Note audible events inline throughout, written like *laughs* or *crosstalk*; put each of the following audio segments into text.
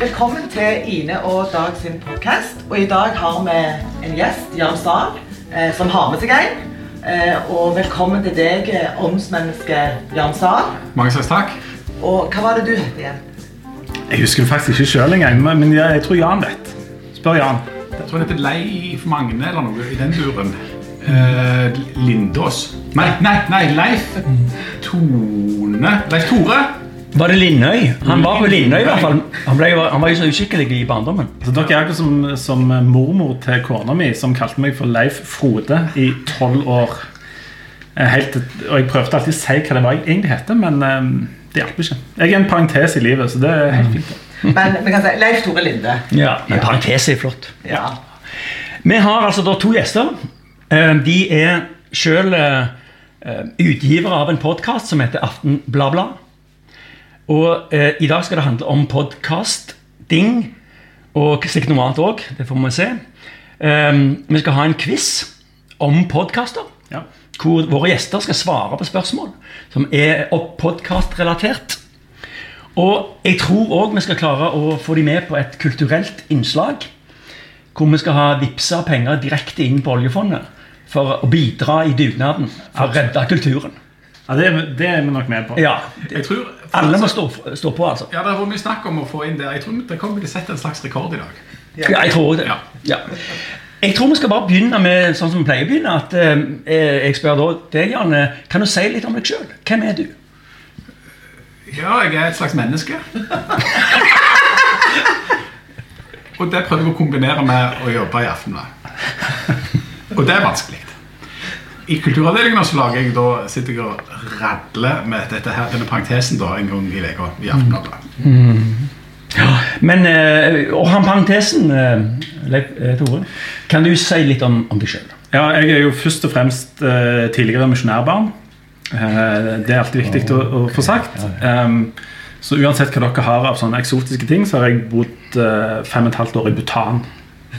Velkommen til Ine og Dag sin podkast. Og i dag har vi en gjest, Jan Stahl, eh, som har med seg en. Eh, og velkommen til deg, eh, åndsmenneske Jan Stahl. Mange slags takk. Og hva var det du het igjen? Jeg husker det faktisk ikke sjøl engang, men men jeg, jeg tror Jan vet. Spør Jan. Jeg tror han heter Leif Magne eller noe i den duren. Eh, Lindås. Nei, nei, nei, Leif Tone Leif Tore. Var det Lindøy? Han var på Lindøy i hvert fall. Han, ble, han var jo så uskikkelig i barndommen. Så dere er akkurat som, som mormor til kona mi, som kalte meg for Leif Frode i tolv år. Eh, Helt, og jeg prøvde alltid å si hva det var jeg egentlig heter, men um, det hjalp ikke. Jeg er en parentes i livet, så det er helt fint. det. Men vi kan si Leif Tore Linde. Ja, Men parentes er flott. Ja. Vi har altså da to gjester. Eh, De er sjøl utgivere av en podkast som heter Aften bla bla. Og eh, i dag skal det handle om podkasting, og sikkert noe annet òg. Det får vi se. Eh, vi skal ha en quiz om podkaster. Ja. hvor våre gjester skal svare på spørsmål som er podkastrelatert. Og jeg tror òg vi skal klare å få dem med på et kulturelt innslag. Hvor vi skal ha vippsa penger direkte inn på oljefondet for å bidra i dugnaden for å redde kulturen. Ja, det, er, det er vi nok med på. Ja, Jeg tror Alle må stå, stå på, altså. Ja, Det har vært mye snakk om å få inn det. Jeg tror det kommer til å sette en slags rekord i dag. Ja, jeg tror det. Ja. Ja. Jeg tror vi skal bare begynne med sånn som vi pleier å begynne. At, eh, jeg spør da deg, Janne, kan du si litt om deg sjøl? Hvem er du? Ja, jeg er et slags menneske. Og det prøver jeg å kombinere med å jobbe i Aftenbladet. Og det er vanskelig. I kulturavdelingen så lager jeg da, sitter jeg og radler med dette her, denne parentesen da, en gang i uka i Aftenbladet. Men, eh, og han parentesen, eh, Leif eh, Tore, kan du si litt om, om deg sjøl? Ja, jeg er jo først og fremst eh, tidligere misjonærbarn. Eh, det er alltid viktig å, å få sagt. Um, så uansett hva dere har av sånne eksotiske ting, så har jeg bodd eh, fem og et halvt år i Bhutan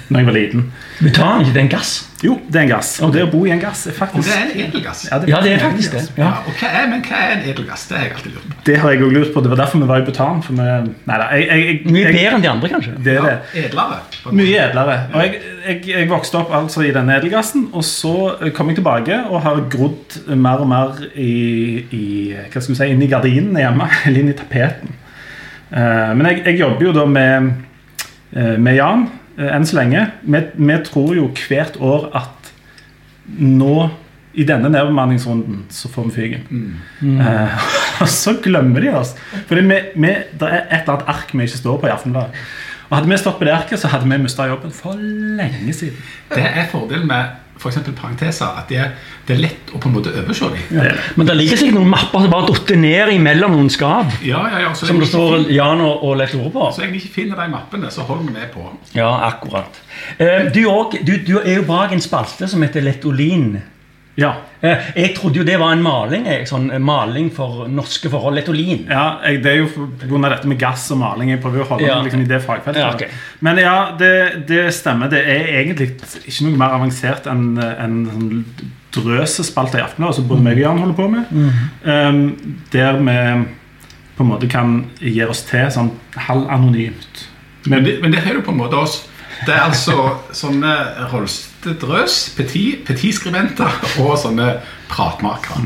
når jeg var liten. Butan, ikke det er en gass? Jo, det er en gass. Og det å bo i en gass er faktisk Og det er en edelgass. Ja, Ja, det er faktisk det. Ja, Ja. er, men hva er en edelgass? Det har jeg alltid lurt på. Det har jeg også lurt på. Det var derfor vi var i Butan. For vi, nei da, jeg, jeg, jeg, Mye bedre enn de andre, kanskje? det er det. Ja, edlere. Mye edlere. Og jeg, jeg, jeg vokste opp altså i den edelgassen, og så kom jeg tilbake og har grodd mer og mer i, i hva skal vi si, inni i gardinene hjemme, *laughs* eller inn i tapeten. Eh, men jeg, jeg jobber jo da med, eh, med Jan enn så lenge. Vi, vi tror jo hvert år at nå i denne nedbemanningsrunden så får vi fyken. Eh, *laughs* og så glemmer de oss. Vi, det er et eller annet ark vi ikke står på i Aftenbladet. Og Hadde vi stått på det arket, så hadde vi mista jobben for lenge siden. Det er fordelen med eksempel parenteser, at det er, det er lett å på en måte overse dem. Er. Men det ligger sikkert noen mapper som bare datt ned imellom noen skap. Ja, ja, ja. Som det står Jan og, og Leif Tore på. så jeg ikke finner de mappene, så holder vi med på. Ja, akkurat. Eh, du, og, du, du er jo bak en spalte som heter Letolin. Ja. Eh, jeg trodde jo det var en maling. Sånn eh, maling for norske forhold. Etolin. Ja, Det er jo pga. dette med gass og maling. Jeg prøver å holde Ja. meg liksom i det fagfeltet. Ja, okay. Men ja, det, det stemmer. Det er egentlig ikke noe mer avansert enn en sånn drøsespalter i Aftenbladet, som både meg og Jan holder på med. Um, der vi på en måte kan gi oss til sånn halvanonymt. Men det, men det er jo på en måte oss. Det er altså sånne Rolstedrøs, petit- petit-skribenter og sånne pratmakere.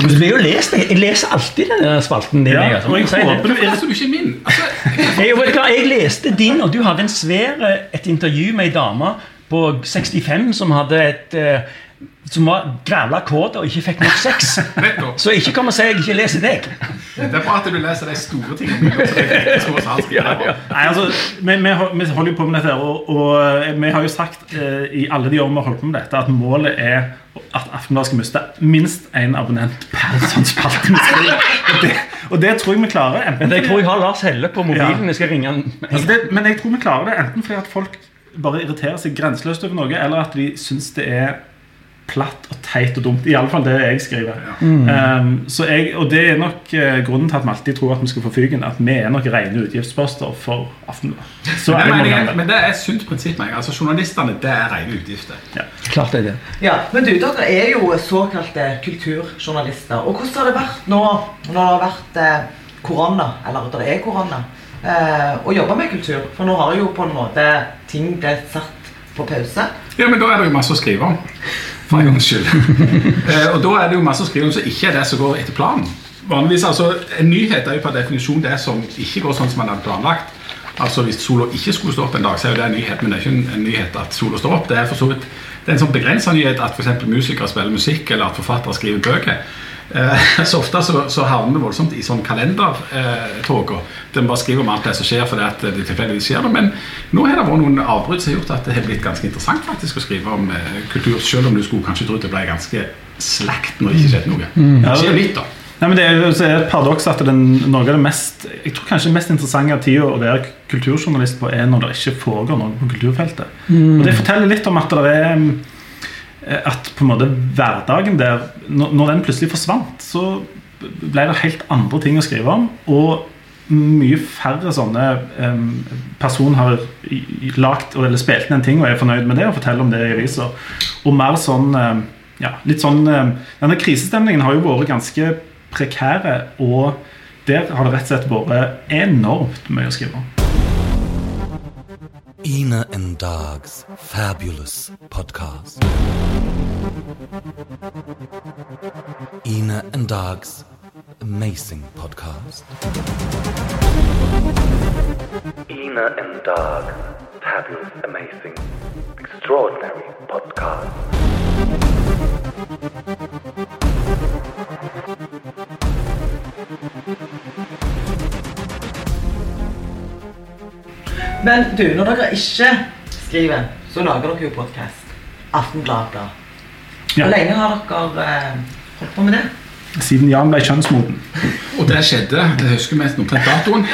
Du har jo lest. Jeg leser alltid denne spalten din. Ja, jeg, altså. og jeg håper du leser ikke min? Altså, Jeg, *laughs* jeg leste din, og du hadde en svær, eh, et intervju med ei dame på 65 som hadde et eh, som var grævla kåt og ikke fikk nok sex. *laughs* Så ikke kom og si jeg ikke leser deg. Det er bra at du leser de store tingene. *laughs* ja, skriver. Nei, altså, vi, vi, vi holder jo på med dette, og, og eh, vi har jo sagt eh, i alle de årene vi har holdt på med dette, at målet er at Aftenbladet skal miste minst én abonnent per *laughs* sånn spalte. Og det, og det tror jeg vi klarer. enten Men jeg tror jeg har Lars Helle på mobilen. Ja. Jeg skal ringe han. altså det, men jeg tror vi klarer det enten fordi at folk bare irriterer seg grenseløst over noe, eller at de syns det er platt og teit og dumt. Iallfall det jeg skriver. Um, så jeg, og det er nok eh, grunnen til at vi alltid tror at vi skal få fyken. At vi er nok rene utgiftsposter for Aftenbladet. Så Men men det er et sunt prinsipp. jeg. Altså, Journalistene det er rene utgifter. Klart det er det. Ja, men du, dere er jo såkalte kulturjournalister. Og hvordan har det vært nå når det har vært eh, korona? Eller det er korona. eh, å jobbe med kultur? For nå har jo på en måte ting blitt satt på pause. Ja, men da er det jo masse å skrive om. For en gangs skyld. *laughs* Eh, og da er det jo masse å skrive om som ikke er det som går etter planen. Vanligvis, altså, En nyhet er jo per definisjon det som ikke går sånn som man hadde planlagt. Altså Hvis sola ikke skulle stå opp en dag, så er jo det en nyhet, men det er ikke en, en nyhet at sola står opp. Det er for så vidt det er en sånn begrensa nyhet at f.eks. musikere spiller musikk, eller at forfattere skriver bøker. Eh, så ofte så, så havner vi voldsomt i sånn kalendertåker. der vi bare skriver om alt det som skjer fordi at det tilfeldigvis skjer. det. Men nå har det vært noen avbrudd som har gjort at det har blitt ganske interessant faktisk å skrive om eh, kultur, selv om du skulle kanskje tro det ble ganske slakt når det ikke skjedde noe. Det skjer litt, da. Nei, men Det er jo et paradoks at den, noe av det mest jeg tror kanskje mest interessante tida å være kulturjournalist på, er når det ikke foregår noe på kulturfeltet. Og Det forteller litt om at det er eh, at på en måte hverdagen der Når, den plutselig forsvant, så ble det helt andre ting å skrive om. Og mye færre sånne um, personer har lagt eller spilt inn en ting og er fornøyd med det og forteller om det i aviser. Og mer sånn um, ja, litt sånn um, Denne krisestemningen har jo vært ganske prekære, og der har det rett og slett vært enormt mye å skrive om. Ina and Dog's fabulous podcast. Ina and Dog's amazing podcast. Ina and Dog, fabulous, amazing, extraordinary podcast. Men du, når dere ikke skriver, så lager dere jo podkast. Aftenbladet. Ja. Hvor lenge har dere eh, holdt på med det? Siden Jan ble kjønnsmoden. Og det skjedde, det husker vi omtrent datoen,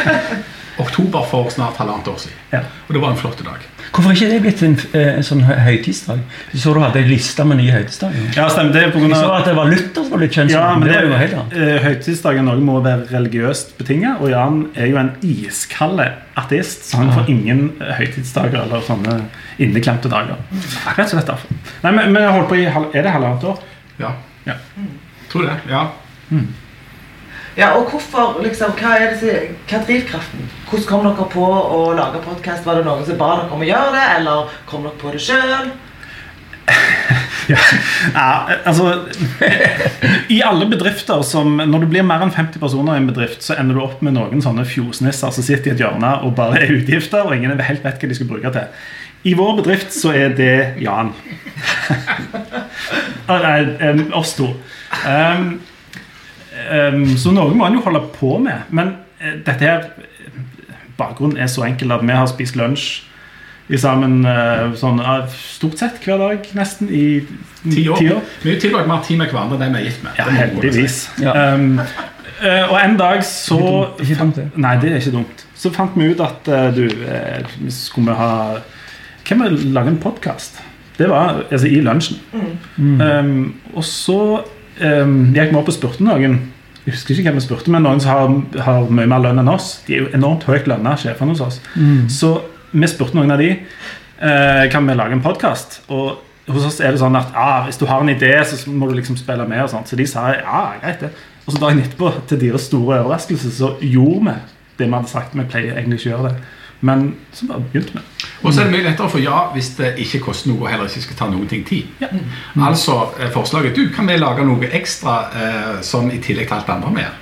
oktober for snart halvannet år siden. Ja. Og det var en flott dag. Hvorfor ikke det blitt en, eh, en sånn høytidsdag? Du så du hadde en liste med nye høytidsdager. Ja, stemmer. Det er på grunn Jeg så at det var Luther som var litt kjent Ja, men det det var jo helt annet. eh, Høytidsdagen Norge må være religiøst betinget, og Jan er jo en iskald ateist, så han får ingen eh, høytidsdager eller sånne inneklemte dager. Rett og slett derfor. Nei, men, men jeg holdt på i Er det halvannet år? Ja, Ja. tror det. ja. Ja, og hvorfor, liksom, hva er det, hva er drivkraften? Hvordan kom dere på å lage podkast? Var det noen som ba dere om å gjøre det, eller kom dere på det sjøl? *laughs* Ja, altså I alle bedrifter som Når du blir mer enn 50 personer i en bedrift, så ender du opp med noen sånne fjosnisser som sitter i et hjørne og bare er utgifter, og ingen helt vet hva de skal bruke til. I vår bedrift så er det Jan. *laughs* Nei, oss to. Em, em, så noe må en jo holde på med. Men uh, dette her Bakgrunnen er så enkel at vi har spist lunsj i sammen uh, sånn, uh, stort sett hver dag, nesten, i Ti år. Vi har jo tilbrakt mer tid med hverandre enn det vi er gift med. Ja, heldigvis. Ja. Um, eh, og en dag så det ikke dumt, det. Nei, det er ikke dumt. Så fant vi ut at eh, du eh, Skulle vi ha Hvem vil lage en podkast? Det var altså i lunsjen. Um, og så um, gikk vi opp og spurte noen. Jeg husker ikke hvem vi spurte, men noen som har, har mye mer lønn enn oss. De er jo enormt høyt lønna, sjefene hos oss. Så vi spurte noen av de eh, kan vi lage en podkast. Og hos oss er det sånn at ah, hvis du har en idé, så må du liksom spille med. og sånt. Så de sa ja, greit det. Og så dagen etterpå, til deres store overraskelse, så gjorde vi det vi hadde sagt. Vi pleier egentlig ikke å gjøre det. Men så bare begynte vi. Og så er det mye lettere å få ja hvis det ikke koster noe og heller ikke skal ta noen ting tid. Altså eh, forslaget du, kan vi lage noe ekstra eh, som i tillegg til alt det andre vi gjør?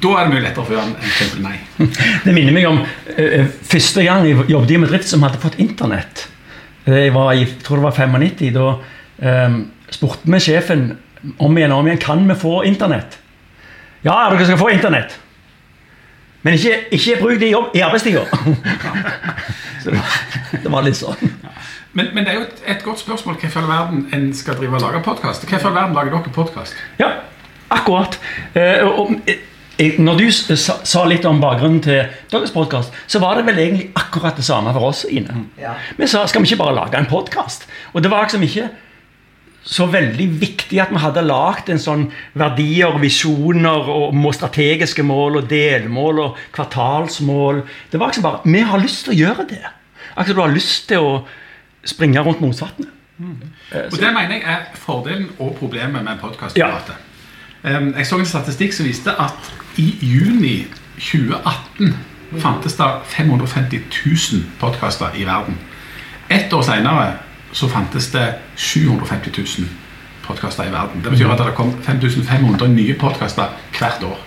Da er det mye lettere å få ja enn eksempel nei. *laughs* Det minner meg om eh, første gang jeg jobbet i en bedrift som hadde fått internett. Jeg var jeg tror det var 95. Da eh, spurte vi sjefen om igjen og om igjen kan vi få internett. Ja, dere skal få internett. Men ikke, ikke bruk det i, jobb, i arbeidstida. *laughs* Så det var- det var litt sånn. Men, men det er jo et, et godt spørsmål hvorfor i all verden en skal drive og lage podkast. Hvorfor i all verden lager dere podkast? Ja, akkurat. Eh, og, eh, når du sa, sa litt om bakgrunnen til deres podkast, så var det vel egentlig akkurat det samme for oss. Ine. Ja. Vi sa skal vi ikke bare lage en podkast? Og det var liksom ikke så veldig viktig at vi hadde lagd en sånn verdier, visjoner og strategiske mål og delmål og kvartalsmål. Det var liksom bare Vi har lyst til å gjøre det. Akkurat du har lyst til å springe rundt Mosvatnet. Og Det mener jeg er fordelen og problemet med podkast. Ja. Jeg så en statistikk som viste at i juni 2018 fantes det 550 000 podkaster i verden. Ett år seinere så fantes det 750 000 podkaster i verden. Det betyr at det kom 5500 nye podkaster hvert år.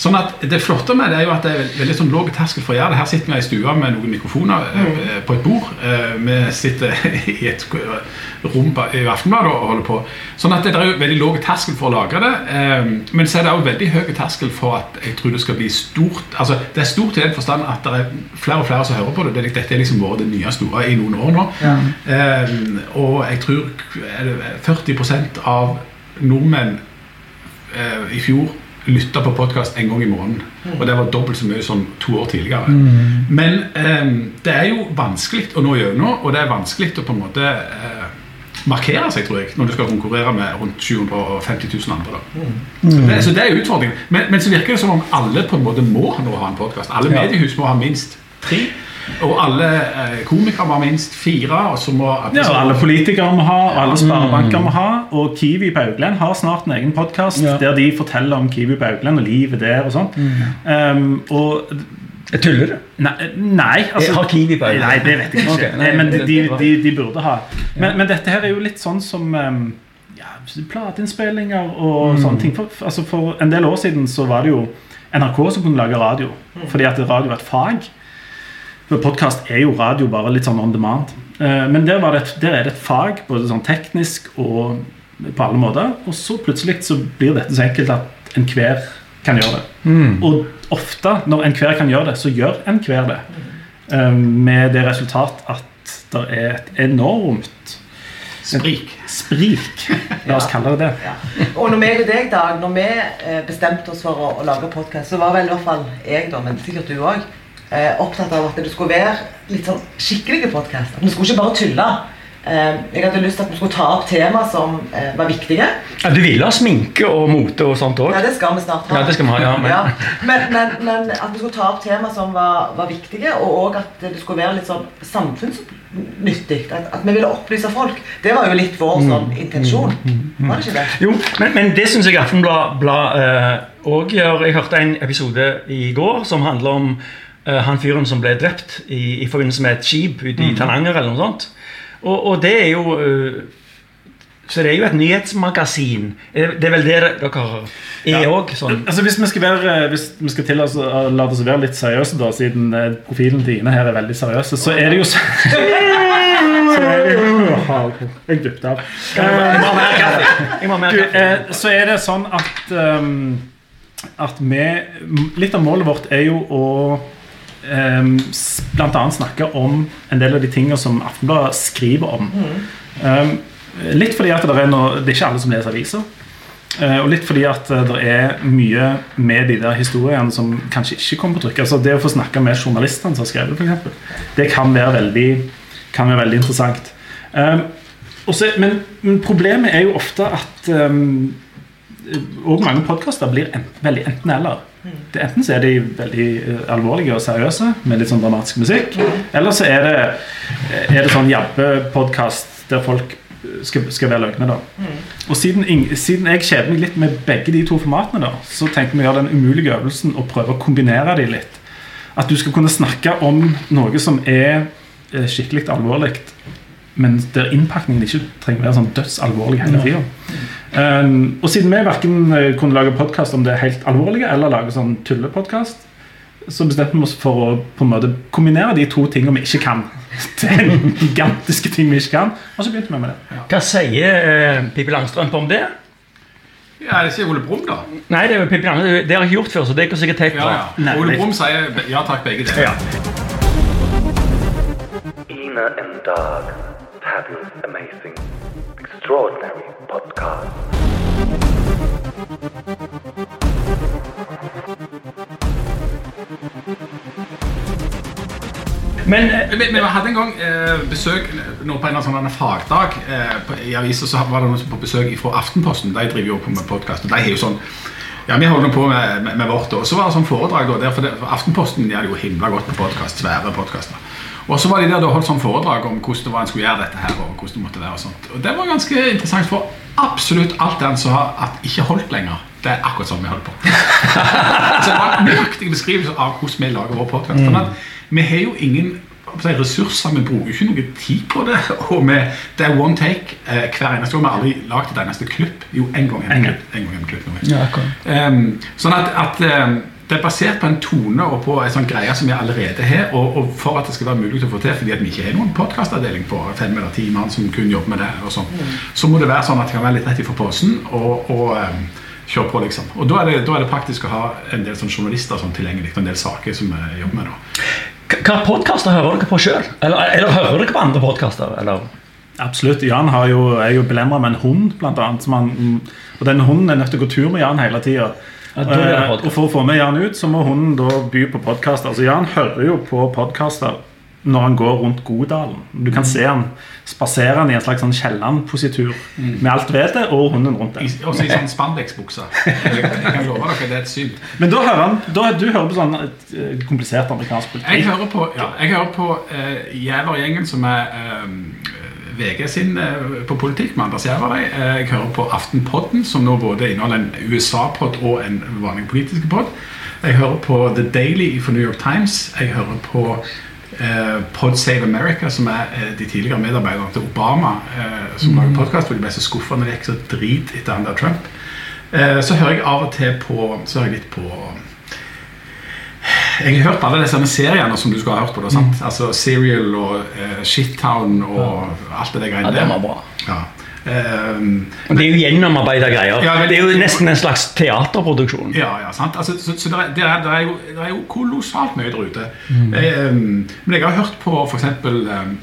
Sånn at Det flotte med det er jo at det er veldig sånn låg terskel for å gjøre det. Her sitter vi i stua med noen mikrofoner mm. på et bord. Eh, vi sitter *laughs* i et rom i Aftenbladet og holder på. Sånn at det er jo veldig låg terskel for å lage det. Eh, men så er det òg veldig høy terskel for at jeg tror det skal bli stort. Altså Det er stort i den forstand at det er flere og flere som hører på det. det dette er liksom vært det nye store i noen år nå. Ja. og jeg tror er det 40 av nordmenn eh, i fjor lytta på podkast en gang i måneden. Og det var dobbelt så mye som to år tidligere. Men eh, det er jo vanskelig å nå gjennom, og det er vanskelig å på en måte eh, markere seg, tror jeg, når du skal konkurrere med rundt 750 000 andre. Da. Det, så det er utfordringen. Men, men så virker det som om alle på en måte må nå ha en podkast. Alle mediehus må ha minst tre. Og alle eh, komikere må ha minst fire. Og så må Ja, og alle politikere må ha, og alle sparebanker må ha. Og Kiwi på Augland har snart en egen podkast Ja. der de forteller om Kiwi på Augland og livet der og sånt. Um, og Jeg tuller du? Nei, nei altså, Har Kiwi på Augland? Nei, det vet jeg ikke. okay, nei, men de, de, de, de burde ha. Men, men dette her er jo litt sånn som um, ja, plateinnspillinger og sånne ting. For, for- altså for en del år siden så var det jo NRK som kunne lage radio. Fordi at radio var et fag. For podkast er jo radio bare litt sånn on demand. Eh, Men der, var det, et- der er det et fag, både sånn teknisk og på alle måter. Og så plutselig så blir dette så enkelt at enhver kan gjøre det. Og ofte når enhver kan gjøre det, så gjør enhver det. Eh, Med det resultat at det er et enormt Sprik. sprik. La oss kalle det det. Ja. Og når meg og deg, Dag, når vi eh, bestemte oss for å, å lage podkast, så var vel i hvert fall jeg, da, men sikkert du òg, eh, opptatt av at det skulle være litt sånn skikkelige podkaster. Vi skulle ikke bare tulle. Eh, jeg hadde lyst til at vi skulle ta opp tema som eh, var viktige. Ja, du ville ha sminke og mote og sånt òg? Ja, det skal vi snart ha. Ja, det skal vi ha, ja, men- men, men, men at vi skulle ta opp tema som var, var viktige, og òg at det skulle være litt sånn samfunnsnyttig. At, at vi ville opplyse folk. Det var jo litt vår sånn intensjon. Var det ikke det? Jo, men, men det syns jeg Aftenbladet òg gjør. Jeg hørte en episode i går som handler om eh, han fyren som ble drept i, i forbindelse med et skip ute i Tananger eller noe sånt. Og, og det er jo eh, Så det er jo et nyhetsmagasin. Eh, Det er vel det dere er òg? sånn. Altså Hvis vi skal, være, hvis vi skal til oss la oss være litt seriøse, da, siden eh, profilen til Ine her er veldig seriøse, så er det jo *laughs* sånn Jeg dypte av. Jeg må ha mer kaffe. Eh, så er det sånn at um, At vi Litt av målet vårt er jo å um, bl.a. blant annet snakke om en del av de tingene som Aftenbladet skriver om. Um, litt fordi at det er, noe, det er ikke alle som leser aviser. Eh, og litt fordi at eh, det er mye med de der historiene som kanskje ikke kommer på trykk. Altså Det å få snakke med journalistene som har skrevet, for eksempel, det kan være veldig, kan være veldig interessant. Um, også, men, men problemet er jo ofte at um, og mange podkaster blir enten, veldig enten-eller. Det- Enten så er de veldig eh, alvorlige og seriøse med litt sånn dramatisk musikk, eller så er det, er det sånn jabbepodkast der folk skal, skal være løgne. da. Og siden, siden jeg kjeder meg litt med begge de to formatene, da, så tenkte vi å gjøre den umulige øvelsen og prøve å kombinere de litt. At du skal kunne snakke om noe som er eh, skikkelig alvorlig, men der innpakningen ikke trenger være sånn dødsalvorlig hele tida. Um, og siden vi verken eh, kunne lage podkast om det helt alvorlige eller lage sånn tullepodkast, så bestemte vi oss for å på en måte kombinere de to tingene vi ikke kan. *laughs* til gigantiske ting vi ikke kan. Og så begynte vi med det. Hva sier eh, Pippi Langstrømpe om det? Ja, det sier Ole Brumm, da. Nei, det er jo Pippi Langstrømpe. Det har jeg ikke gjort før, så det går sikkert helt Ja, bra. ja. Nei, Ole. Brumm sier ja takk, begge deler. Ja. En Doug, fabulous, amazing, extraordinary podcast. Men eh, Vi, vi hadde en gang eh, besøk nå på en av sånne sånn fagdag eh, på, i avisa. Så var det noen som på besøk fra Aftenposten. De driver jo på med podkast. De har jo sånn ja, Vi holder på med, med, med vårt. Og så var det sånn foredrag da, der, for, det, for Aftenposten de hadde jo himla godt på podkast. Svære podkaster. Og så var de der da holdt sånn foredrag om hvordan det var en skulle gjøre dette her. Og hvordan det måtte være og sånt. Og det var ganske interessant, for absolutt alt den som har ikke holdt lenger. Det er akkurat sånn vi holder på. *laughs* så det var en nøyaktig beskrivelse av hvordan vi lager vår podkast. Vi har jo ingen ressurser, vi bruker ikke noe tid på det. *laughs* Og vi, det er one take eh, hver eneste gang. Vi har aldri lagd et eneste klipp. Jo, en gang en klipp. En gang en klipp nå. Ja, akkurat. Ehm, sånn at, at ehm, det er basert på en tone og på en sånn greie som vi allerede har. Og, og for at det skal være mulig å få til, fordi at vi ikke har noen podkastavdeling på fem eller ti mann som kun jobber med det, og sånn, så må det være sånn at det kan være litt rett ifra posen og, og um, kjøre på, liksom. Og da er, det, da er det praktisk å ha en del sånn journalister sånn tilgjengelig, og en del saker som vi jobber med. da. Hva podkaster hører dere på sjøl? Eller, eller hører dere på andre podkaster? Absolutt. Jan har jo, er jo belemra med en hund, blant annet. Som han, og den hunden er nødt til å gå tur med Jan hele tida. Ja, podcast. og for å få med Jan ut, så må hunden da by på podkaster. Så Jan hører jo på podkaster når han går rundt Godalen. Du kan se han spaserende i en slags sånn Kielland-positur med alt vetet og hunden rundt der. også i sånn spandexbukser. *laughs* Jeg, jeg kan love dere, det er et syn. Men da hører han, da, du hører på sånn eh, komplisert amerikansk Jeg politikk. hører på, ja, jeg hører på uh, Jævergjengen, som er ehm, VG sin eh, på politikk med Anders Jæverøy. Eh, jeg hører på Aftenpodden, som nå både inneholder en USA-podd og en vanlig politisk podd. Jeg hører på The Daily for New York Times. Jeg hører på eh, Pod Save America, som er eh, de tidligere medarbeiderne til Obama, eh, som lager podkast hvor de ble så skuffa når det gikk så drit etter han der Trump. Så hører jeg av og til på Så hører jeg litt på jeg har hørt på alle disse seriene som du skulle ha hørt på. Da, sant? Altså Serial og uh, Shittown og alt det der Ja, greiene Ja, der. var bra. Ja. Ehm, Det er jo gjennomarbeida greier. Ja, men- det er jo nesten en slags teaterproduksjon. ja, ja, sant? Altså, så så det, er, det, er, det, er jo, det er jo kolossalt mye der ute. Mm. Ehm, men jeg har hørt på for eksempel ehm,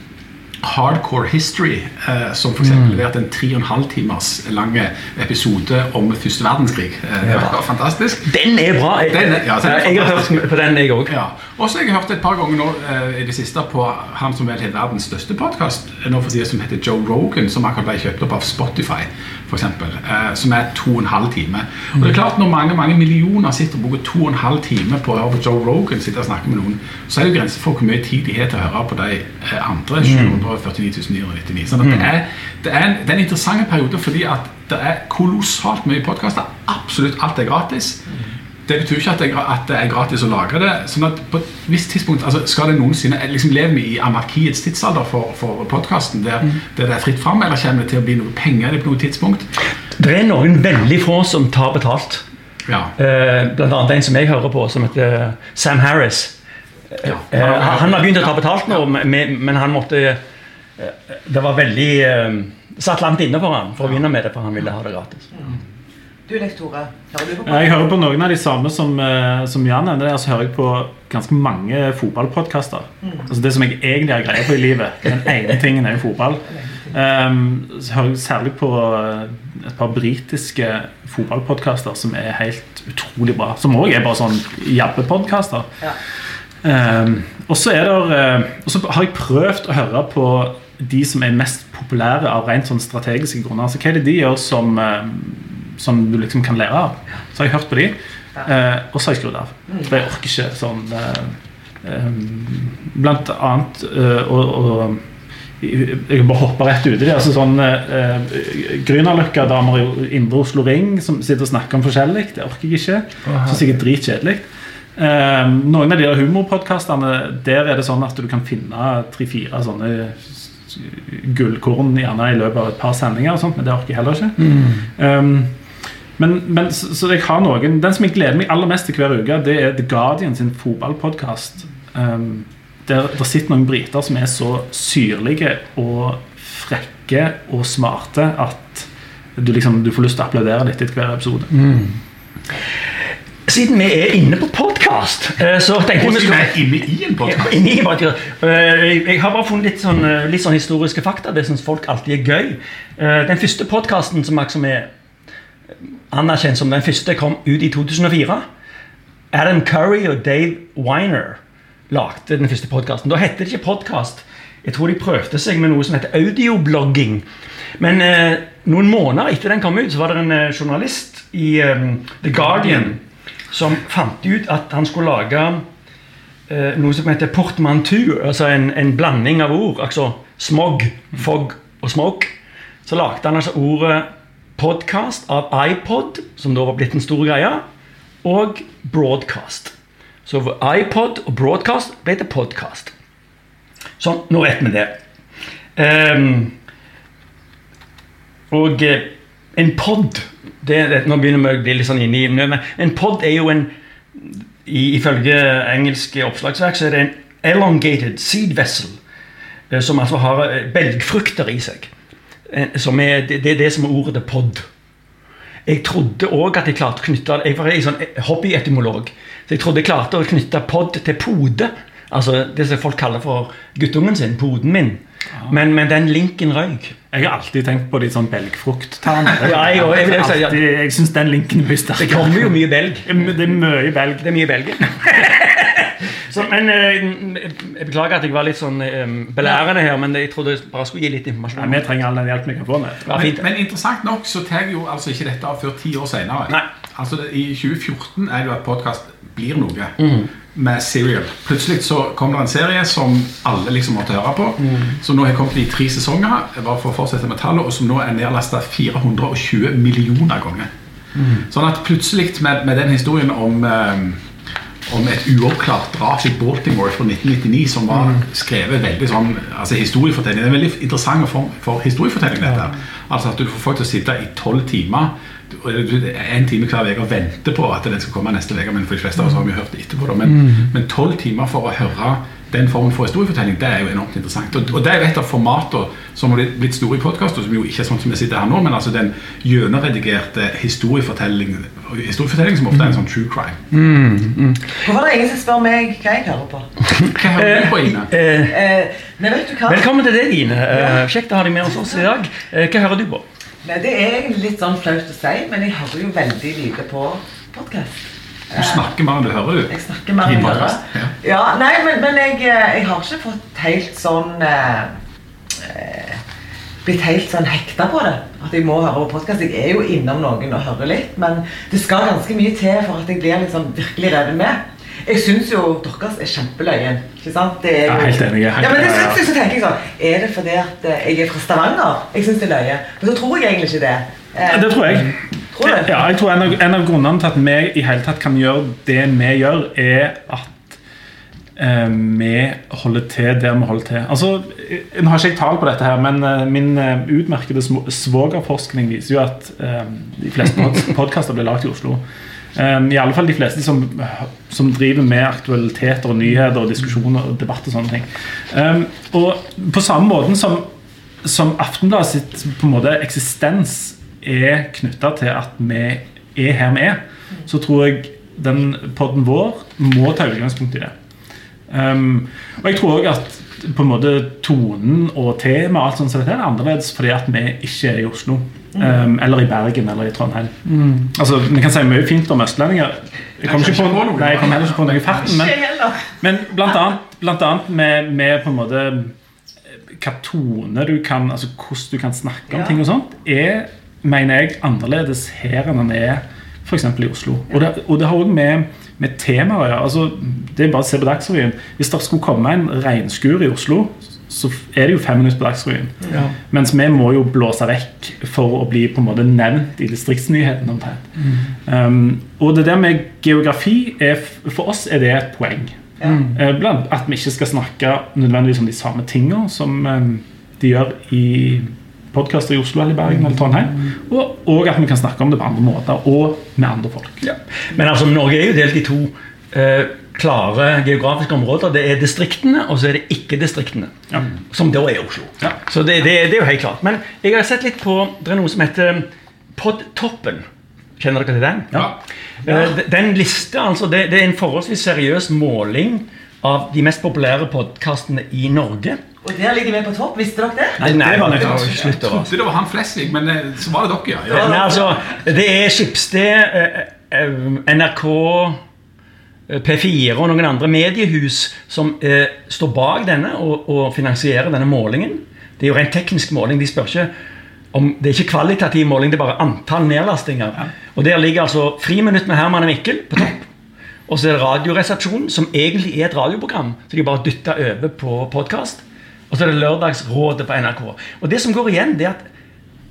Hardcore History, eh, som for Mm. leverte en 3,5 timers lange episode om første verdenskrig. Eh, det var fantastisk. Den er bra. Den er- ja, den er jeg har hørt på den, jeg òg. Ja. Og så har jeg hørt et par ganger nå eh, i det siste på han som vel har verdens største podkast, tiden, som heter Joe Rogan, som akkurat ble kjøpt opp av Spotify, for eksempel, eh, som er to og en halv time. Og det er klart Når mange mange millioner sitter og bruker to og en halv time på å høre på Joe Rogan, sitter og snakker med noen, så er det jo grenser for hvor mye tid de har til å høre på de eh, andre 749 999. Sånn at det, er, det, er en, det er en interessant periode fordi at det er kolossalt mye podkaster. Absolutt alt er gratis. Det betyr ikke at det, at det er gratis å lagre det. sånn at på et visst tidspunkt, altså Skal det noensinne liksom Lever vi i anarkiets tidsalder for, for podkasten, der, der det er fritt fram, eller kommer det til å bli noe penger på noe tidspunkt? Det er noen veldig få som tar betalt. Ja. Eh, blant annet en som jeg hører på, som heter Sam Harris. ja. Eh, han har begynt å ta betalt nå, men han måtte eh, Det var veldig eh, Satt langt inne for han for å begynne med det, for han ville ha det gratis. Du Leif Tore, hører du på Jeg hører på noen av de samme som, eh, som Jan nevner. Så hører jeg på ganske mange fotballpodkaster. Altså det som jeg egentlig har greie på i livet. Den ene tingen er jo fotball. Um, så hører jeg særlig på eh, et par britiske fotballpodkaster som er helt utrolig bra. Som òg er bare sånn jabbepodkaster. Ja. Um, og så Og har jeg prøvd å høre på de som er mest populære av rent sånn strategiske grunner. Altså, hva er det de gjør som, som du liksom kan lære av? Så har jeg hørt på de, eh, og så har jeg skrudd av. For jeg orker ikke sånn eh, eh, Blant annet eh, og, jeg bare hopper rett ut i det. altså sånn eh, Grünerløkka-damer i Indre Oslo Ring som sitter og snakker om forskjellig. Det orker jeg ikke. Så er dritkjedelig. Eh, noen av de der humorpodkastene Der er det sånn at du kan finne tre-fire sånne gullkorn gjerne i løpet av et par sendinger, og sånt, men det orker jeg heller ikke. Um, men, men så, så jeg har noen Den som jeg gleder meg aller mest til hver uke, det er The Guardian sin fotballpodkast. Um, der det sitter noen briter som er så syrlige og frekke og smarte at du liksom du får lyst til å applaudere litt etter hver episode. Siden vi er inne på podkast, så tenkte jeg vi skulle jeg er inne i en podkast. Eh, Jeg har bare funnet litt sånn, eh, litt sånn historiske fakta. Det syns folk alltid er gøy. Eh, Den første podkasten som er anerkjent som den første, kom ut i 2004. Adam Curry og Dave Winer lagde den første podkasten. Da hette det ikke podkast. Jeg tror de prøvde seg med noe som heter audioblogging. Men eh, noen måneder etter den kom ut, så var det en eh, journalist i eh, The Guardian som fant ut at han skulle lage eh, noe som heter portmantur, altså en, en blanding av ord. Altså smog, fog og smoke. Så lagde han altså ordet podkast av iPod, som da var blitt en stor greie, og broadcast. Så iPod og broadcast ble til podkast. Sånn, nå vet vi det. Um, og eh, en pod Nå begynner vi å bli litt sånn inne i men En pod er jo en Ifølge engelske oppslagsverk så er det en elongated seed vessel. eh, Som altså har eh, belgfrukter i seg. Eh, Som er, det, er det som er ordet pod. Jeg trodde òg at jeg klarte å knytte Jeg var en sånn hobbyetymolog. Så jeg trodde jeg klarte å knytte pod til pode. Altså det som folk kaller for guttungen sin. Poden min. Men, men den linken røyk. Jeg har alltid tenkt på de sånn belgfrukttermer. *laughs* Ja, jeg jeg, Jeg jeg, jeg, jeg syns den linken er mye Det kommer jo mye belg. Det er mye belg. Det er mye belg. *laughs* Så, men eh, Jeg beklager at jeg var litt sånn eh, belærende her, men jeg trodde jeg bare skulle gi litt Nei, informasjon. vi trenger all den hjelpen vi kan få. Med. Ja, Men, fint. men interessant nok så tar jo altså ikke dette av før ti år senere. Nei. Altså det, I 2014 er det jo at podkast blir noe Mhm. med Serial. Plutselig så kom det en serie som alle liksom måtte høre på. Mhm. Som nå har kommet i tre sesonger, bare for å fortsette med tallet, og som nå er nedlasta 420 millioner ganger. Mhm. Sånn at plutselig med, med den historien om eh, om et uoppklart drap i Baltimore fra 1999 som var skrevet veldig sånn altså historiefortelling. Det er en veldig interessant form for historiefortelling. dette. Altså At du får folk til å sitte i tolv timer er en time hver uke og vente på at den skal komme neste uke. Men for de fleste av oss har vi hørt det etterpå. Da. Men men tolv timer for å høre den formen for historiefortelling, det er jo enormt interessant. Og, og det er jo et av formatene som har blitt- store i podkaster, som jo ikke er sånn som vi sitter her nå, men altså den gjennomredigerte historiefortelling, historiefortelling som ofte er en sånn true crime. Hvorfor er det ingen som spør meg hva jeg hører på? *laughs* Hva hører du på, Ine? Eh, Eh, nei, vet du hva? velkommen til deg, Ine. Ja. kjekt å ha deg med oss oss i dag. Eh, hva hører du på? Nei, det er egentlig litt sånn flaut å si, men jeg hører jo veldig lite på podkast. Du snakker mer enn du hører, du. Jeg snakker mer enn jeg hører. ja. Ja, nei, men, men jeg, eh, jeg har ikke fått helt sånn eh, eh, Blitt helt sånn hekta på det. At jeg må høre på podkast. Jeg er jo innom noen og hører litt, men det skal ganske mye til for at jeg blir liksom virkelig revet med. Jeg syns jo deres er kjempeløyen. Ikke sant? Det er jeg er helt enig, Ja, men det synes jeg, så tenker jeg sånn Er det fordi at eh, jeg er fra Stavanger? Jeg syns det er løye. Men så tror jeg egentlig ikke det. Eh, Det tror jeg. Tror du? Ja, jeg tror en av, en av grunnene til at vi i hele tatt kan gjøre det vi gjør, er at eh, vi holder til der vi holder til. Altså, eh, Nå har ikke jeg tall på dette, her, men eh, min eh, utmerkede svogerforskning viser jo at eh, de fleste pod podkaster blir lagd i Oslo. Um, I alle fall de fleste som, som driver med aktualiteter og nyheter og diskusjoner og debatt og sånne ting. Um, og på samme måten som, som Aftenbladet sitt på en måte eksistens er knytta til at vi er her vi er, så tror jeg den podden vår må ta utgangspunkt i det. Um, og jeg tror òg at på en måte tonen og temaet og alt sånt som dette er annerledes fordi at vi ikke er i Oslo. Um, eller i Bergen eller i Trondheim. Altså, Vi kan si mye fint om østlendinger. Jeg kommer ikke på, nei, jeg kom heller ikke på noe i farten. Men, men blant annet, blant annet med, med på en måte hva tone du kan Altså hvordan du kan snakke om Ja. ting og sånt, er, mener jeg, annerledes her enn den er f.eks. i Oslo. Og det, og det har òg med, med temaer å gjøre. Altså, det er bare å se på Dagsrevyen. Hvis det skulle komme en regnskur i Oslo, så er det jo fem minutter på Dagsrevyen. Mens vi må jo blåse vekk for å bli på en måte nevnt i distriktsnyhetene. omtrent. Um, og det der med geografi er, For oss er det et poeng. Eh, Blant at vi ikke skal snakke nødvendigvis om de samme tingene som eh, de gjør i podkaster i Oslo eller Bergen eller Trondheim. Og, og at vi kan snakke om det på andre måter og med andre folk. Men altså, Norge er jo delt i to eh, klare geografiske områder. Det er distriktene, og så er det ikke-distriktene. Ja. Som da er Oslo. Ja. Så det, det, det er jo helt klart. Men jeg har sett litt på Det er noe som heter Podtoppen. Kjenner dere til den? Ja. ja. Den liste, altså, det, det er en forholdsvis seriøs måling av de mest populære podkastene i Norge. Og der ligger vi på topp. Visste dere det? Nei, nei, det var nødt det var. Jeg trodde det var han Flesvig, men eh, så var det dere, ja. ja. Nei, altså, det er Skipsted, eh, eh, NRK, eh, P4 og noen andre mediehus som eh, står bak denne og, og finansierer denne målingen. Det er jo rent teknisk måling. De spør ikke om, Det er ikke kvalitativ måling, det er bare antall nedlastinger. Og Der ligger altså Friminutt med Herman og Mikkel på topp. Og så er det Radioresepsjonen, som egentlig er et radioprogram. Så de bare dytta over på podkast. Og så er det Lørdagsrådet på NRK. Og det som går igjen, det er at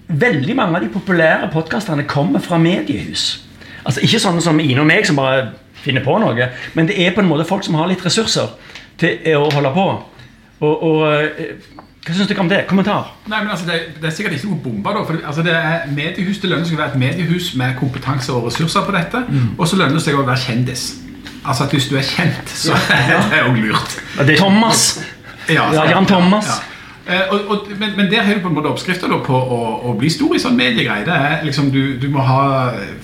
veldig mange av de populære podkastene kommer fra mediehus. Altså Ikke sånne som Ine og meg, som bare finner på noe, men det er på en måte folk som har litt ressurser til å holde på. Og, og eh, Hva syns dere om det? Kommentar? Nei, men altså, det, det er sikkert ikke noe bombe. da, for altså, det er mediehus, det lønner seg å være et mediehus med kompetanse og ressurser på dette. Og så lønner det seg å være kjendis. Altså at Hvis du er kjent, så *laughs* er det òg lurt. Thomas. Ja, Ja, Jan Thomas. Ja. Eh, og, og, men, men der har du på en måte oppskrifta på å, å bli stor i sånn mediegreie. Det er liksom du, du må ha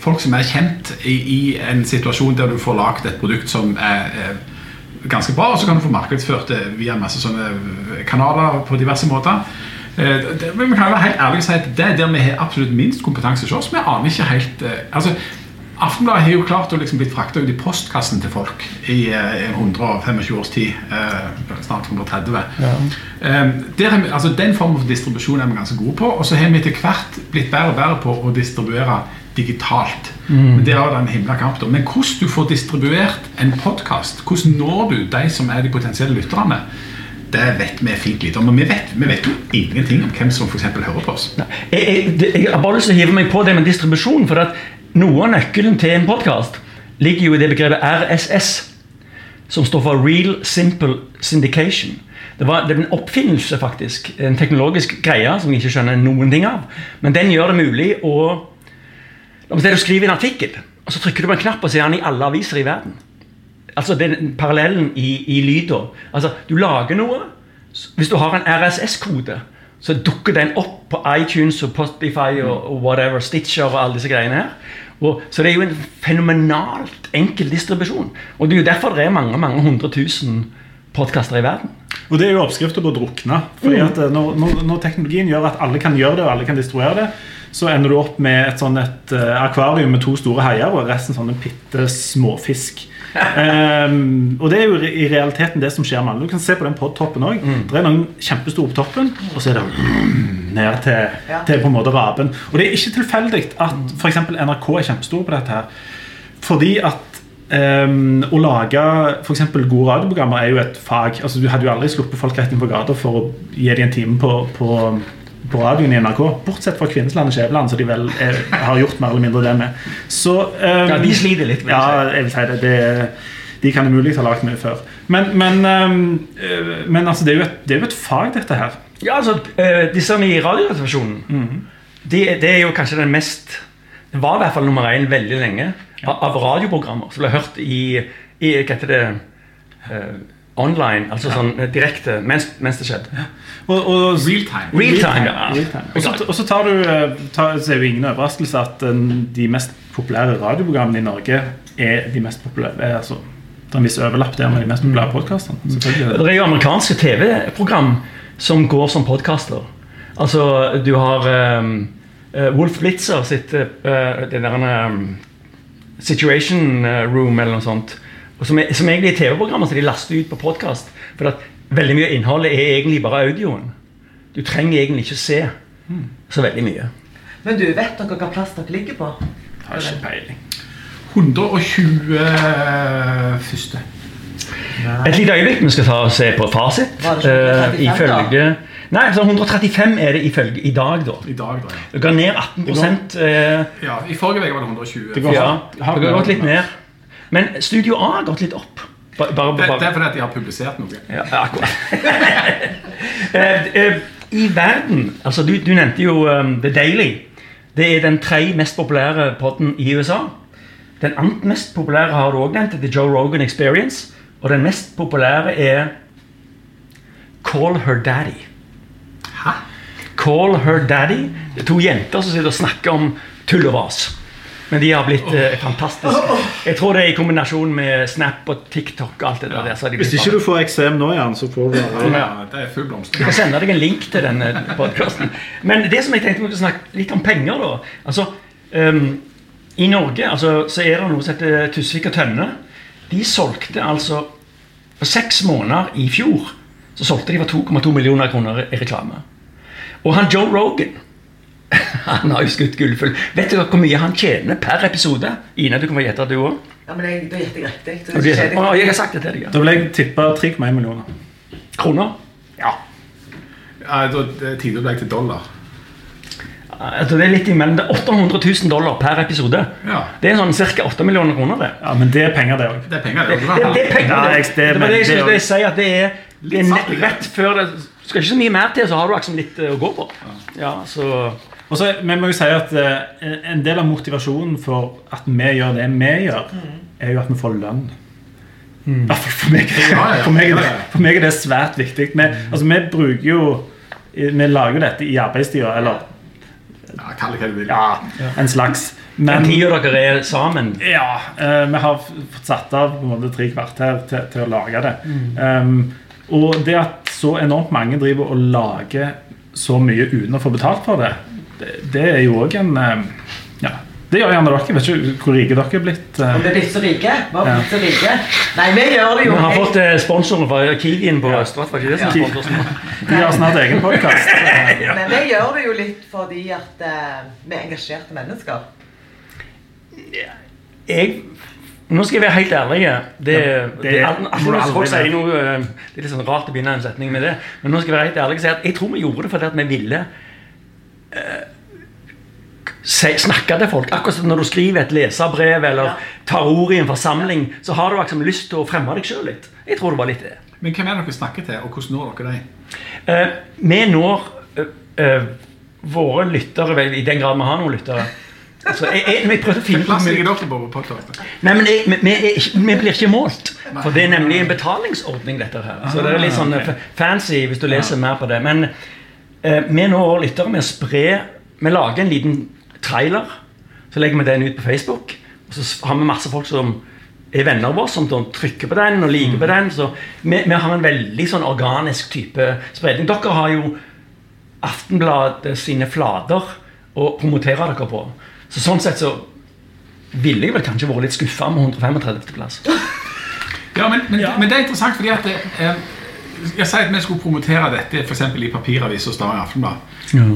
folk som er kjent i, i en situasjon der du får lagd et produkt som er, er ganske bra, og så kan du få markedsført det via masse sånne kanaler på diverse måter. Eh, det, men vi kan være helt ærlig og si at det er der vi har absolutt minst kompetanse hos oss. Vi aner ikke helt eh, altså Aftenbladet har jo klart å liksom blitt frakta ut i postkassen til folk i eh, 125 års tid. Eh, snart 130. Eh, der er vi, altså Den formen for distribusjon er vi ganske gode på. Og så har vi etter hvert blitt bedre og bedre på å distribuere digitalt. Men Det er en himla kamp. da. Men hvordan du får distribuert en podkast, hvordan når du de som er de potensielle lytterne, det vet vi fint lite om. Og vi vet, vi vet jo ingenting om hvem som for eksempel hører på oss. Jeg, jeg, jeg har bare lyst til å hive meg på det med distribusjon. For at noe av nøkkelen til en podkast ligger jo i det begrepet RSS, som står for Real Simple Syndication. Det, var, er en oppfinnelse, faktisk. En teknologisk greie som jeg ikke skjønner noen ting av. Men den gjør det mulig å La oss si du skriver en artikkel, og så trykker du på en knapp, og så er den i alle aviser i verden. Altså den parallellen i, i lyder. Altså, du lager noe. Hvis du har en RSS-kode, så dukker den opp på iTunes og Spotify og, og whatever, Stitcher og alle disse greiene her. Og, så det er jo en fenomenalt enkel distribusjon. Og det er jo derfor det er mange mange hundre tusen podkaster i verden. Og det er jo oppskrifta på å drukne. Fordi at eh, når, når, når teknologien gjør at alle kan gjøre det, og alle kan distribuere det, så ender du opp med et sånn et eh, akvarium med to store haier og resten sånne bitte småfisk. um, *laughs* og det er jo i- realiteten det som skjer med alle. Du kan se på den podtoppen òg. Det er noen kjempestore på toppen, og så er det *clears throat* ned til, Ja. til på en måte raben. Og det er ikke tilfeldig at f.eks. NRK er kjempestore på dette her. Fordi at Um, å lage eksempel gode radioprogrammer er jo et fag. Altså Du hadde jo aldri sluppet folk rett inn på gata for å gi dem en time på, på, på radioen i NRK. Bortsett fra Kvinnesland og Skjæveland, som de vel er, har gjort mer eller mindre det med. Så, um, Ja, de sliter litt, med Ja, jeg vil si det. det de kan umulig ha lagd mye før. Men, men, øh, men altså, det, er et, det er jo et fag, dette her. Ja, altså, eh, disse i Radioresepsjonen det, det er jo kanskje den mest Det var i hvert fall nummer én veldig lenge av, av radioprogrammer som ble hørt i, i Hva heter det eh, Online, altså sånn eh, direkte mens, mens det skjedde. Og, og, Real time. Real time, ja. Real time. Og så- Og så tar du eh, tar, så er det jo ingen overraskelse at eh, de mest populære radioprogrammene i Norge er de mest populære er, altså, Det er en viss overlapp der med de mest populære podkastene. Det er jo amerikanske TV-program som går som podkaster. Altså, du har um, Wolf Blitzer sitt uh, det der um, Situation Room eller noe sånt. Og som, er, som egentlig er TV-programmer som de laster ut på podkast. For at veldig mye av innholdet er egentlig bare audioen. Du trenger egentlig ikke se så veldig mye. Men du, vet dere hva plass dere ligger på? Har ikke peiling. 120 første. Et lite øyeblikk vi skal ta og se på fasit. Var det ikke 135 Eh, ifølge Nei, så 135 er det ifølge i dag, da. I dag, da. ja. Det går ned 18 eh, ja. I forrige uke var det 120. Det går- Ja, Har- det har gått litt ned. Men Studio A har gått litt opp. Bare, bare, Det, det er fordi at de har publisert noe. Ja, akkurat. *laughs* Eh, eh, I verden altså Du, du nevnte jo um, The Daily. Det er den tredje mest populære podden i USA. Den annet mest populære har du òg nevnt, The Joe Rogan Experience. Og den mest populære er Call Her Daddy. Hæ? Call Her Daddy. Det er to jenter som sitter og snakker om tull og vas. Men de har blitt eh, fantastiske. Jeg tror det er i kombinasjon med Snap og TikTok og alt det der. så har de Hvis ikke du får eksem nå, Jan, så får du Ja, det er full jeg blomster. skal sende deg en link til denne podkasten. Men det som jeg tenkte vi skulle snakke litt om penger, da. Altså, ehm, I Norge altså, så er det noe som heter Tusvik og Tønne. De solgte altså På seks måneder i fjor så solgte de for 2,2 millioner kroner i reklame. Og han Joe Rogan *laughs* han har jo skutt gullfugl. Vet du hvor mye han tjener per episode? Ine, du kan få gjette, du òg. Ja, men jeg, Da gjetter jeg riktig. så det er Jeg har sagt det til deg. ja. Da vil jeg tippe 3,1 millioner. Kroner? Ja, det å bli til dollar. altså det er litt imellom. Det er 800 000 dollar per episode. Ja. Det er sånn ca. 8 millioner kroner, det. Ja, men det er penger, det òg. Det er penger. Det, Det, det, det er penger. Ja, det, jeg- det- det var det jeg det- jeg sier at det er, det er nett, rett før det skal ikke så mye mer til, så har du liksom litt eh, å gå på. Ja, så Og så, Vi må jo si at eh, en del av motivasjonen for at vi gjør det vi gjør, er jo at vi får lønn. Mm. for meg. For meg, er det, for meg er det svært viktig. Vi, altså, vi bruker jo Vi lager jo dette i arbeidstida, eller ja, Kall det hva du vil. ja, en slags. Men tida dere er sammen ja, eh, vi har fått satt av på en måte tre kvarter til, til å lage det. Um, og det at så enormt mange driver og lager så mye uten å få betalt for det, det, det er jo òg en um, Ja. Det gjør gjerne dere. Vet ikke hvor rike dere er blitt. Om eh. vi er blitt så rike? Hva er Ja. blitt så rike. Nei, vi gjør det jo. Vi har fått eh, sponsoren fra Kiwien på Østfold. Var ikke det som Ja. De har snart egen podkast. *laughs* *laughs* Men vi gjør det jo litt fordi at eh, vi er engasjerte mennesker. Jeg nå skal jeg være helt ærlig. Det, det- det, alt- må alt- du når aldri folk sier noe eh, Det er litt sånn rart å begynne en setning med det. Men nå skal jeg være helt ærlig og si at jeg tror vi gjorde det fordi at vi ville eh, snakke til folk. Akkurat som når du skriver et leserbrev eller tar ord i en forsamling, så har du liksom lyst til å fremme deg sjøl litt. Jeg tror det var litt det. Men hvem er det dere snakker til, og hvordan når dere dem? Eh, vi når eh, eh, våre lyttere, vel, i den grad vi har noen lyttere altså, jeg, jeg, jeg prøvde å finne ut Plass ligger dere på podkasten? Nei, men jeg, vi, vi, vi blir ikke målt. For det er nemlig en betalingsordning, dette her. Så det er litt sånn eh, fancy hvis du leser mer på det. Men eh, vi nå og lyttere med å spre Vi lager en liten trailer. Så legger vi den ut på Facebook. Og så har vi masse folk som er venner av oss, som trykker på den og liker på den. Så vi, vi har en veldig sånn organisk type spredning. Dere har jo Aftenbladet sine flater å promotere dere på. Så sånn sett så ville jeg vel kanskje vært litt skuffa med 135. plass. *laughs* Ja, men, men, men det er interessant fordi at det, eh, Jeg sier at vi skulle promotere dette for eksempel i papiravis og Stavanger Aftenblad.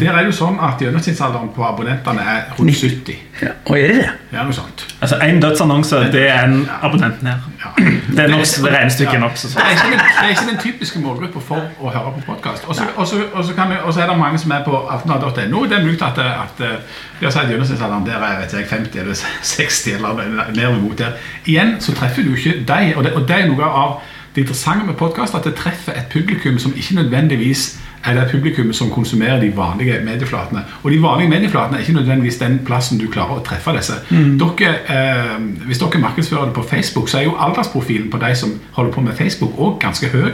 Der er det jo sånn at gjennomsnittsalderen på abonnentene er rundt 70. Ja. Og er det det? Ja, noe sånt. Altså, En dødsannonse det er en abonnent ned. Ja. *clears throat* Det er nok det regnestykket ja. nokså Det sånn. er ikke den, det er ikke den typiske målgruppa for å høre på podkast. Og så- er det mange som er på aftenblad.no. Det er mulig at, at eh, de har sagt gjennomsnittsalderen der er vet jeg, 50 eller *laughs* 60 eller mer mot der. Igjen så treffer du ikke deg, og det, og det er noe av det interessante med podkast, at det treffer et publikum som ikke nødvendigvis er det publikum som konsumerer de vanlige medieflatene. Og de vanlige medieflatene er ikke nødvendigvis den plassen du klarer å treffe disse. Dere, eh, hvis dere markedsfører det på Facebook, så er jo aldersprofilen på de som holder på med Facebook også ganske høy.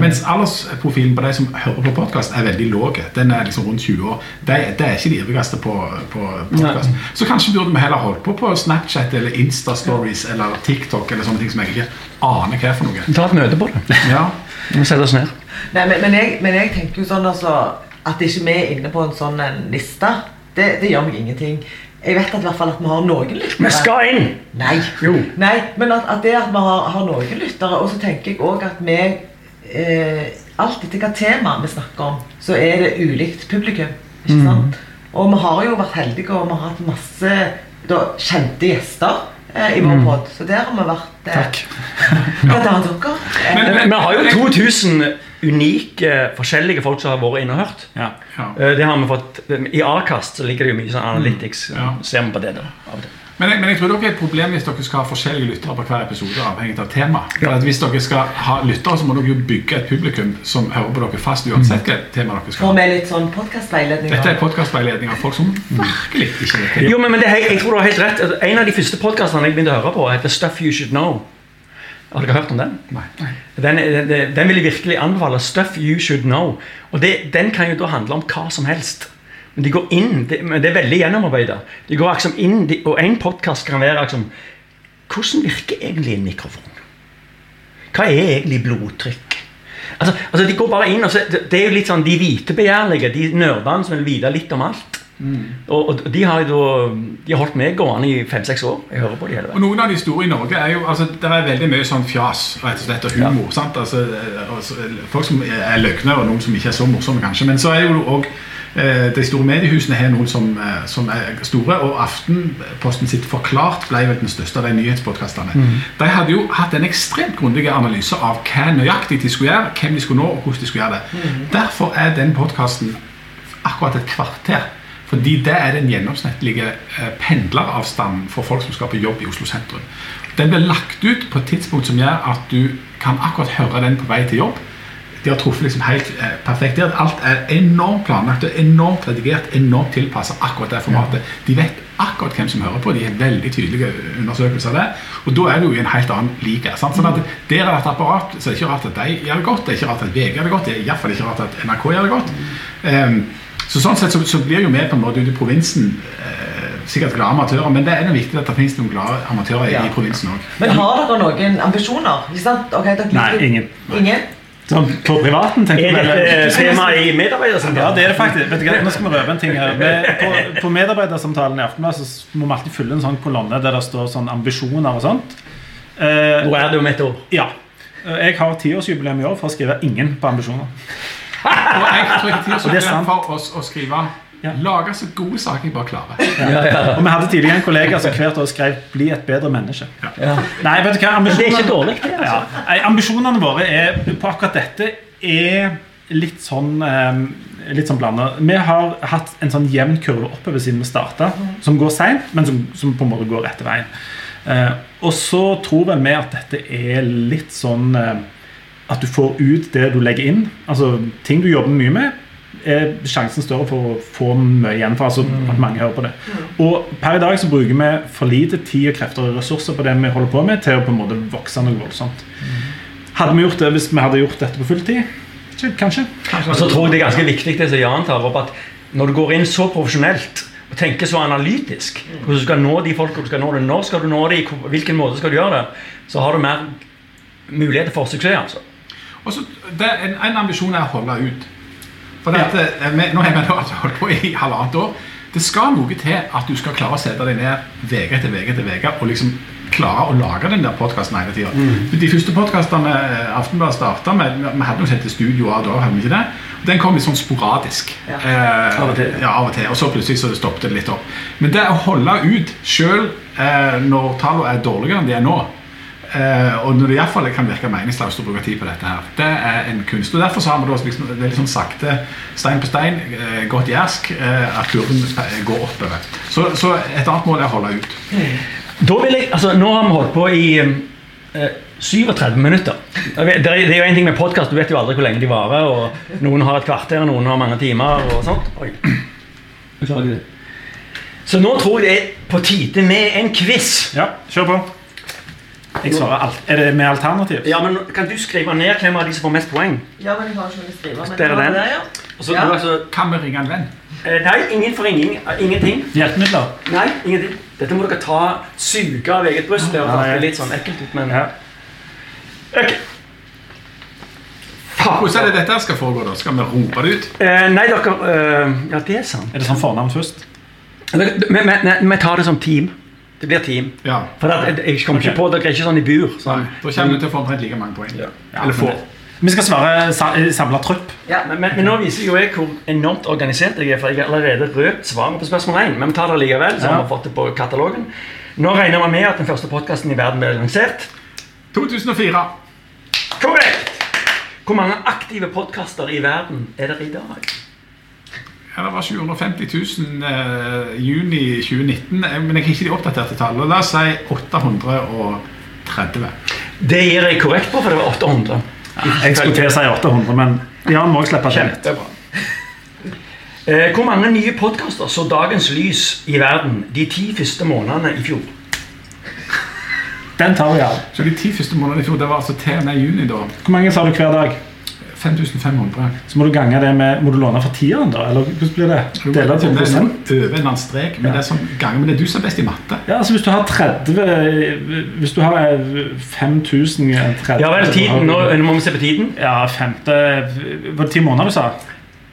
Mens aldersprofilen på de som hører på podkast, er veldig lav. Den er liksom rundt 20 år. Det det er ikke de ivrigste på, på podkast. Så kanskje burde vi heller holdt på på Snapchat eller Insta-stories eller TikTok eller sånne ting som jeg ikke aner hva er for noe. Ta et møte på det. Ja, Vi setter oss ned. Nei, men, men, jeg, men jeg tenker jo sånn altså At ikke vi er inne på en sånn en liste, det, det gjør meg ingenting. Jeg vet at, i hvert fall at vi har noen lyttere. Vi skal inn! Nei. Jo. Nei, men at, at det at vi har, har noen lyttere, og så tenker jeg òg at vi eh, Alt etter hva tema vi snakker om, så er det ulikt publikum. Ikke sant? Og vi har jo vært heldige, og vi har hatt masse da, kjente gjester eh, i vår pod. Så der har vi vært eh, Takk. Blant annet dere. Eh, Men- Men Vi har jo 2000 unike forskjellige folk som har vært inne og hørt. Ja. ja. Eh, Det har vi fått I Akast så ligger det jo mye sånn analytics. Ja. Ser vi på det da, av og til. Men, jeg- men jeg tror dere er et problem hvis dere skal ha forskjellige lyttere på hver episode. avhengig av tema. For at Hvis dere skal ha lyttere, så må dere jo bygge et publikum som hører på dere fast uansett hvilket tema dere skal ha. ha. med litt sånn podkastveiledning? Dette er podkastveiledning av folk som virkelig ikke vet det. Jo, men, men det, jeg, jeg tror du har helt rett. Altså, En av de første podkastene jeg begynte å høre på, heter Stuff You Should Know. Har dere hørt om den? Nei. Den, den, den vil jeg virkelig anbefale. Stuff you should know. Og det, Den kan jo da handle om hva som helst. Men de går inn, det, det er veldig gjennomarbeida. De går liksom inn, de, og en podkast kan være liksom Hvordan virker egentlig en mikrofon? Hva er egentlig blodtrykk? Altså, altså De går bare inn, og så, det, er jo litt sånn de vitebegjærlige, de nerdene som vil vite litt om alt. Og, og de har jo De har holdt meg gående i fem-seks år. Jeg hører på de hele veien. Og. Noen av de store i Norge er jo altså, Det er veldig mye sånn fjas rett og slett, og humor. sant? Altså, eh, altså, folk som er løgnere, og noen som ikke er så morsomme, kanskje. Men så er jo òg eh, de store mediehusene har noen som, eh, som er store, og Aftenposten sitt Forklart ble vel den største av de nyhetspodkastene. De hadde jo hatt en ekstremt grundig analyse av hva nøyaktig de skulle gjøre, hvem de skulle nå, og hvordan de skulle gjøre det. Derfor er den podkasten akkurat et kvarter. Fordi det er den gjennomsnittlige eh, pendleravstanden for folk som skal på jobb i Oslo sentrum. Den blir lagt ut på et tidspunkt som gjør at du kan akkurat høre den på vei til jobb. De har truffet liksom helt eh, perfekt. der. Alt er enormt planlagt, og enormt redigert, enormt tilpassa akkurat det formatet. De vet akkurat hvem som hører på. De har veldig tydelige undersøkelser av det. Og da er du jo i en helt annen liga. sant? Sånn at Der er det et apparat, så det er ikke rart at de gjør det godt. Det er ikke rart at VG gjør det godt. Det er i hvert fall ikke rart at NRK gjør det godt. Um, så sånn sett så, så blir jo vi på en måte ute i provinsen eh, sikkert glade amatører, men det er noe viktig at det finnes noen glade amatører i, Ja. i provinsen òg. Men har dere noen ambisjoner? Ikke sant? Ok, dere Nei, ingen. Ingen? Sånn, på privaten, tenker Er det tema i medarbeidersamtalen? Ja, det er det faktisk. Vet du hva, Nå skal vi røpe en ting her. Vi, på, på medarbeidersamtalen i Aftenbladet så må vi alltid fylle en sånn kolonne der det står sånn ambisjoner og sånt. Eh, Hvor er det om et år? ja. Jeg har tiårsjubileum i år for å skrive 'ingen' på ambisjoner. Og jeg tror ikke er for oss å skrive Ja. Lage så gode saker jeg bare klarer. Ja, ja. Og vi hadde tidligere en kollega som hvert år skrev 'bli et bedre menneske'. Ja. Nei, vet du hva, Ambisjonene, det er ikke dårlig, det. Altså. nei, ambisjonene våre er, på akkurat dette er litt sånn um, Litt sånn blanda. Vi har hatt en sånn jevn kurve oppover siden vi starta, som går seint, men som, som på en måte går rette veien. Uh, og så tror vel vi at dette er litt sånn uh, at du får ut det du legger inn. Altså ting du jobber mye med, er sjansen større for å få mye igjen for. Altså at mange hører på det. Og per i dag så bruker vi for lite tid og krefter og ressurser på det vi holder på med, til å på en måte vokse noe voldsomt. Hadde vi gjort det hvis vi hadde gjort dette på fulltid? Kanskje. Og så tror jeg det er ganske viktig det som Jan tar opp, at når du går inn så profesjonelt og tenker så analytisk hvordan du skal nå de folka du skal nå det, når skal du nå det, hvilken måte skal du gjøre det, så har du mer muligheter for suksess. altså. Og så, det, er en, en ambisjon er å holde ut. For det at, eh, vi, nå har vi da altså holdt på i halvannet år. Det skal noe til at du skal klare å sette deg ned uke etter uke etter uke og liksom klare å lage den der podkasten hele tida. De første podkastene Aftenbladet starta med Vi hadde noe som heter Studio A da, hadde vi ikke det? Den kom litt sånn sporadisk. Eh, Av og til. Ja, av og til. Og så plutselig så stoppet det litt opp. Men det å holde ut sjøl eh, når tallene er dårligere enn de er nå, Eh, og når det iallfall kan virke meningsløst å bruke tid på dette, her, det er en kunst. og Derfor så har vi da liksom, veldig sånn sakte, stein på stein, uh, gått jærsk, uh, at kurven eh, går oppover. Så, så et annet mål er å holde ut. Da vil jeg, altså Nå har vi holdt på i eh, 37 minutter. Det er, det er jo en ting med podkast, du vet jo aldri hvor lenge de varer. og Noen har et kvarter, noen har mange timer. og sånt. Oi. Så nå tror jeg det er på tide med en quiz. Ja, kjør på. Jeg svarer alt. Er det med alternativ? Ja, men Kan du skrive ned hvem av de som får mest poeng? Ja, men jeg har ikke noe å skrive. Men Det er den. ja. Og så, Ja. du, altså, Kan vi ringe en venn? eh, nei, ingen forringing. eh, Ingenting. Hjelpemidler? Nei, ingenting. Dette må dere ta suge av eget bryst. Det høres litt sånn ekkelt ut, men Ja. Ok. Faen. Hvordan er det dette her skal foregå? da? Skal vi rope det ut? Eh, nei, dere eh, Ja, det er sant. Er det sånn fornavn først? Vi vi- vi tar det som team. Det blir team. Ja. For at, jeg- jeg kommer ikke på Dere er ikke sånn i bur. Nei, Sånn. da kommer vi til å få omtrent like mange poeng. Ja. Eller få. Vi skal svare sa samla trupp. Ja. Men, men, men nå viser jo jeg hvor enormt organisert jeg er, for jeg har allerede røpt svaret på spørsmål 1. Men vi tar det likevel, så Ja. har vi fått det på katalogen. Nå regner vi med at den første podkasten i verden ble lansert. 2004. Korrekt! Hvor mange aktive podkaster i verden er det i dag? Ja, det var 750 000 eh, juni 2019, eh, men jeg har ikke de oppdaterte tallene. La oss si 830. Det gir jeg korrekt på, for det var 800. Jeg skulle til å si 800, men Jan må også slippe til. Eh, hvor mange nye podkaster så dagens lys i verden de ti første månedene i fjor? Den tar vi av. Så de ti første månedene i fjor, det var altså til og med juni, da. Hvor mange sa du hver dag? 5500. Så må du gange det med Må du låne for tieren, da? Eller hvordan blir det? Dele på det prosent? over en eller annen strek, men det er sånn ganger. Men det er du som er best i matte. Ja, altså Hvis du har 30 Hvis du har eh, 5000 eh, 30, Ja vel, tiden, nå, nå må vi se på tiden. Ja, femte Var det ti måneder du sa?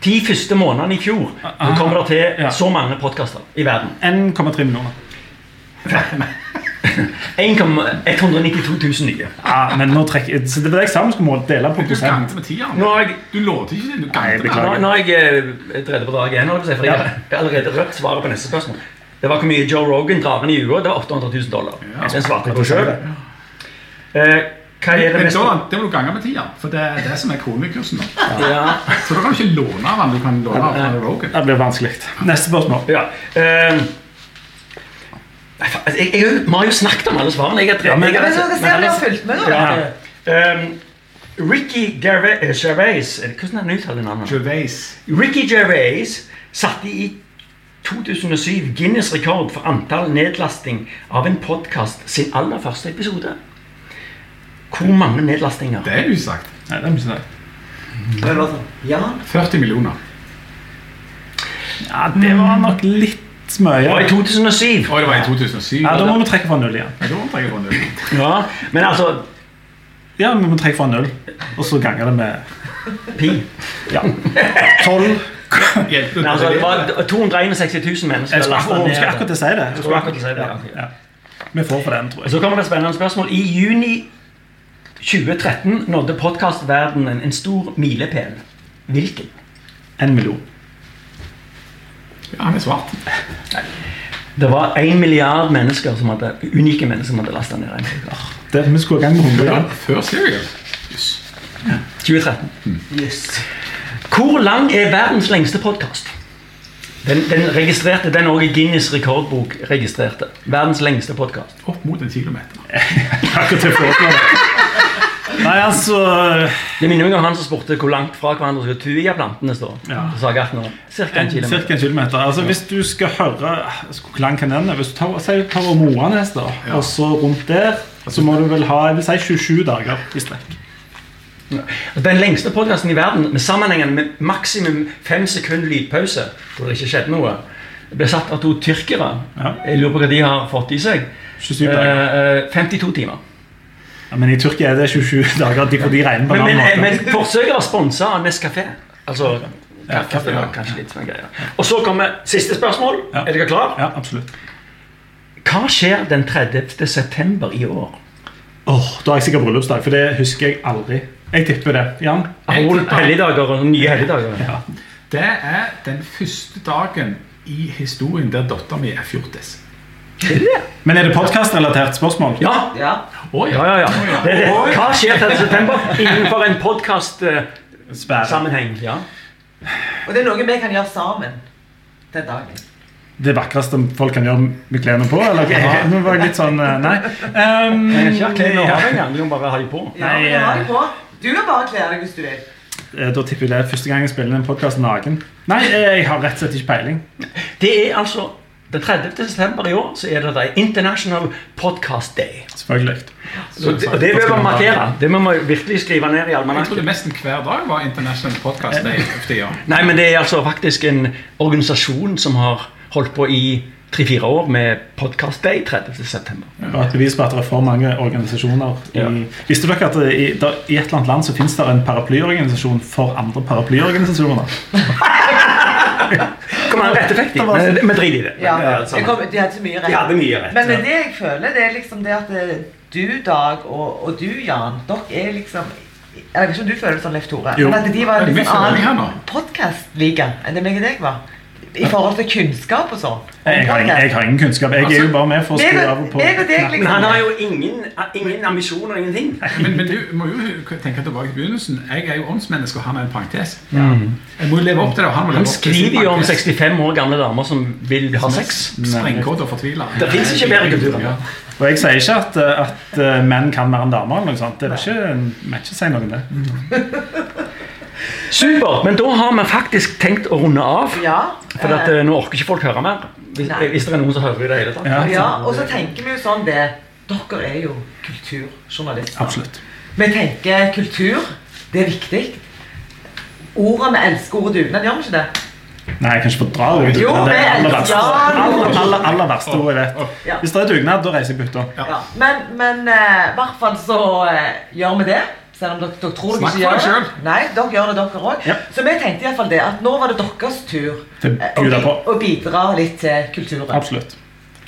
De første månedene i fjor Aha. kommer det til Ja. så mange podkaster i verden. 1,3 millioner. *laughs* 192 000 nye. Ja, men nå trekker så Det var det jeg sa vi skulle dele på Du prosent. gangte med tida. Jeg, Du lovte ikke det. Du Nei, gangte med beklager. nå, nå har jeg eh, på dag én, holdt jeg på å si, for jeg har allerede rødt svaret på neste spørsmål. Det var hvor mye Joe Rogan drar inn i uka. Det var 800 000 dollar. Ja. Den svarte jeg på sjøl. Eh, Hva er det Men mest da, det må du gange med tida, for det er det som er kronekursen nå. ja. Så da kan du ikke låne av den, du kan låne av Rogan. Det blir vanskelig. Neste spørsmål. ja. eh, jeg, jeg, vi har jo snakket om alle svarene. Jeg, er- Ja, men- jeg, Men er- så skal se om de har fulgt med. Ja. vet. Ehm, Ricky Gervais, Gervais er Hvordan er han uttaler navnet? Gervais. Ricky Gervais satte i 2007 Guinness rekord for antall nedlasting av en podkast sin aller første episode. Hvor mange nedlastinger? Det er usagt. Nei, det er usagt. si. Det var sånn, Ja, 40 millioner. Ja, det var nok litt Det var i 2007. Og det var i 2007. Ja, Da må vi trekke fra null igjen. Ja, da må vi trekke fra null. Ja, men altså Ja, vi må trekke fra null, og så ganger det med Pi. ja, tolv. Hjelper Men altså, det var 261 000 mennesker Jeg skulle akkurat, jeg skulle akkurat til å si det. Jeg Skulle akkurat til å si det, ja, Vi får for den, tror Og jeg. Så kommer det et spennende spørsmål. I juni 2013 nådde podkastverdenen en stor milepæl. Hvilken? En million. Ja, han er svart. Det var én milliard mennesker som hadde, unike mennesker som hadde lasta ned en podcast. Det, vi skulle i gang med 100 igjen. Før Serial. Ja, 2013. Yes. Hvor lang er verdens lengste podkast? Den, den registrerte, den òg i Guinness rekordbok registrerte. Verdens lengste podkast. Opp mot en kilometer. *laughs* Akkurat det. Nei, altså Det minner meg om han som spurte hvor langt fra hverandre skulle tujaplantene stå. Ja. Cirka en kilometer. Cirka en kilometer. Altså, hvis du skal høre altså, Hvor lang kan den være? Hvis du tar, sier du tar Moanes, da, Ja. og så rundt der, så må du vel ha jeg vil si 27 dager i strekk. Den lengste podkasten i verden med sammenhengen med maksimum fem sekunder lydpause, hvor det ikke skjedde noe, ble satt av to tyrkere. Ja. Jeg lurer på hva de har fått i seg. 27 dager. Eh, eh, 52 timer. Ja, men i Tyrkia er det 27 *laughs* dager. De, de regner på en annen måte. men forsøket var sponsa av Nescafé. Altså Ja, kaffe, ja. kanskje litt sånn greier. Og så kommer siste spørsmål. Ja. Er dere klar? Ja, absolutt. Hva skjer den 30. september i år? Åh, Da har jeg sikkert bryllupsdag, for det husker jeg aldri. Jeg tipper det. Jan? Helligdager og nye helligdager. Ja. Det er den første dagen i historien der dattera mi er fjortis. Men er det podkastrelatert spørsmål? Ja, Ja. Å ja, ja. ja. Det er det. Hva skjer 30. september innenfor en podkast-sammenheng? Svære. Ja. Og det er noe vi kan gjøre sammen den dagen. Det vakreste folk kan gjøre med klærne på? Eller? Ja, *laughs* nå var jeg litt sånn eh, Nei. Um, Jeg kan ikke ha klær å ja. ha engang. Du kan bare ha dem på. Ja, Nei, men ha eh, det på. Du kan bare kle deg hvis du vil. Eh, Da tipper jeg det er første gang jeg spiller en podkast naken. Nei, eh, jeg har rett og slett ikke peiling. Det er altså den 30. september i år så er det da International Podcast Day. Selvfølgelig. Så det, og det vil vi markere. Det må vi virkelig skrive ned i Jeg trodde almanakken. nesten hver dag var International Podcast Day. Nei, men det er altså faktisk en organisasjon som har holdt på i tre-fire år med Podcast Day 30. september. Og et bevis på at det er for mange organisasjoner. I, Ja. Visste dere at det, i, der, i et eller annet land så finnes det en paraplyorganisasjon for andre paraplyorganisasjoner? *laughs* Kom an, rett effekt vi driter i det. Ja, samme. kom, De hadde mye rett. De hadde mye rett. Men men det jeg føler, det er liksom det at eh, du, Dag, og, og du, Jan, dere er liksom Jeg vet ikke om du føler det sånn, Leif Tore, men at de var en det her nå. annen podkast-liga enn det meg og deg var. I forhold til kunnskap og sånn. Jeg har, ingen, jeg har ingen kunnskap. Jeg er jo bare med for å skru av og på. meg og deg, Men han har jo ingen, ingen ambisjoner, ingenting. Men, men du må jo tenke tilbake til begynnelsen. Jeg er jo åndsmenneske, og han er en parentes. Jeg må leve opp til det. og Han, må leve Han opp til sin jo om 65 år gamle damer som vil ha sex. Sprengkåt og fortvila. Det finnes ikke bedre kultur kulturen det. Og jeg sier ikke at, eh, at eh, menn kan mer enn damer. eller noe sånt. Det er ikke, jeg vil ikke si noe om det. Supert, men da har vi faktisk tenkt å runde av. Ja. For at, eh, eh, nå orker ikke folk høre mer. Hvis, Nei. hvis det er noen som hører i det hele tatt. Ja. ja, og så tenker vi jo sånn det Dere er jo kulturjournalister. Absolutt. Vi tenker kultur. Det er viktig. Ordet vi elsker ordet dugnad, gjør vi ikke det? Nei, jeg kan ikke fordra det. Jo, det er aller verste. ja, Aller, aller, aller verste ordet jeg vet. Hvis det er dugnad, da reiser jeg på hytta. Ja. Men, men eh, i hvert fall så eh, gjør vi det. Selv om dere, dere tror dere Snakk ikke gjør det. det. Nei, dere gjør det, dere òg. Ja. Så vi tenkte i hvert fall det at nå var det deres tur Til eh, å, å bidra litt til kulturen. Absolutt.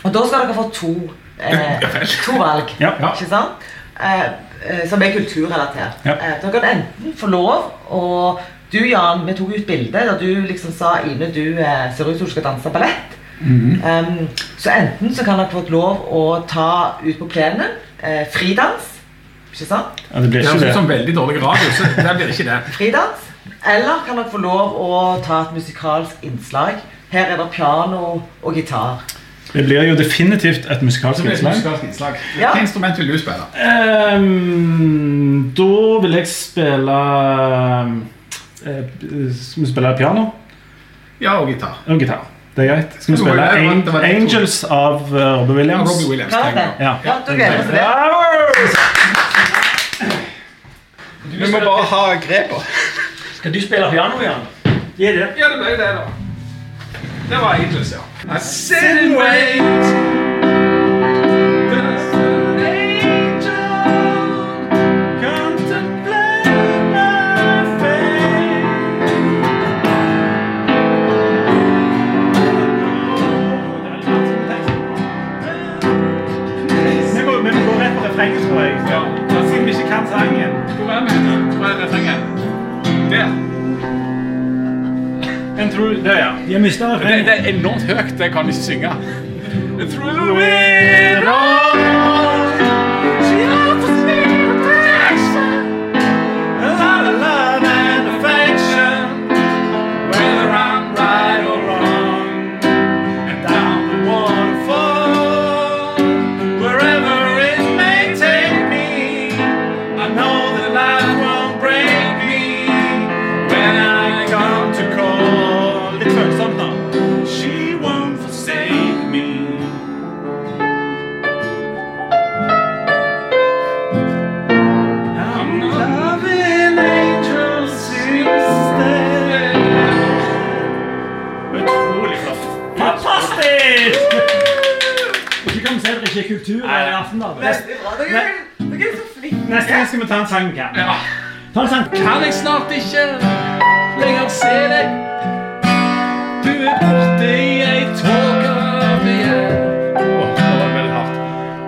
Og da skal dere få to, eh, to valg. Ja. Ikke sant? Eh, eh, som er kulturrelatert. Ja. Eh, dere kan enten få lov å Du, Jan, vi tok ut bilde der du liksom sa Ine, du eh, ser ut som du skal danse ballett. Mhm. um, så enten så kan dere få lov å ta ut på plenen eh, fridans. Ikke sant? Ja, det blir Det ikke høres ut det. som veldig dårlig radio, så det blir ikke det. Fridans. Eller kan dere få lov å ta et musikalsk innslag? Her er det piano og gitar. Det blir jo definitivt et musikalsk det blir et innslag. musikalsk innslag. Ja. Hvilket instrument vil du spille? Um, da vil jeg spille eh, Skal vi spille piano Ja, og gitar. og gitar? Det er greit. Skal vi spille det det det. Angels av uh, Robbie Ja, Williams? Robbie Williams. Ja. Ja, da gleder oss til det. Vi må bare ha grepet. Skal du spille piano, Jan? Gi det. Ja, det ble det, da. Det var Angels, ja. I sit and wait. Enormt høyt. Det kan jeg ikke synge.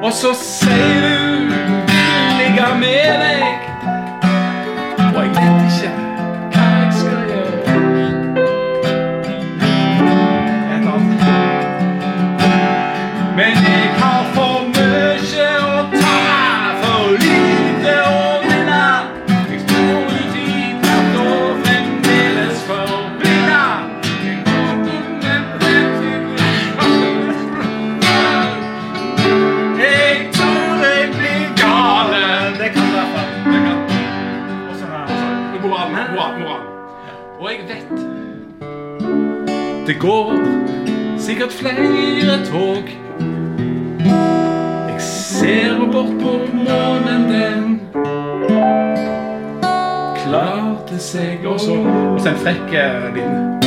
Hardt. Og så sier du du flere tog. Jeg ser bort på månen, den. Klarte seg Og så en frekk eh, liten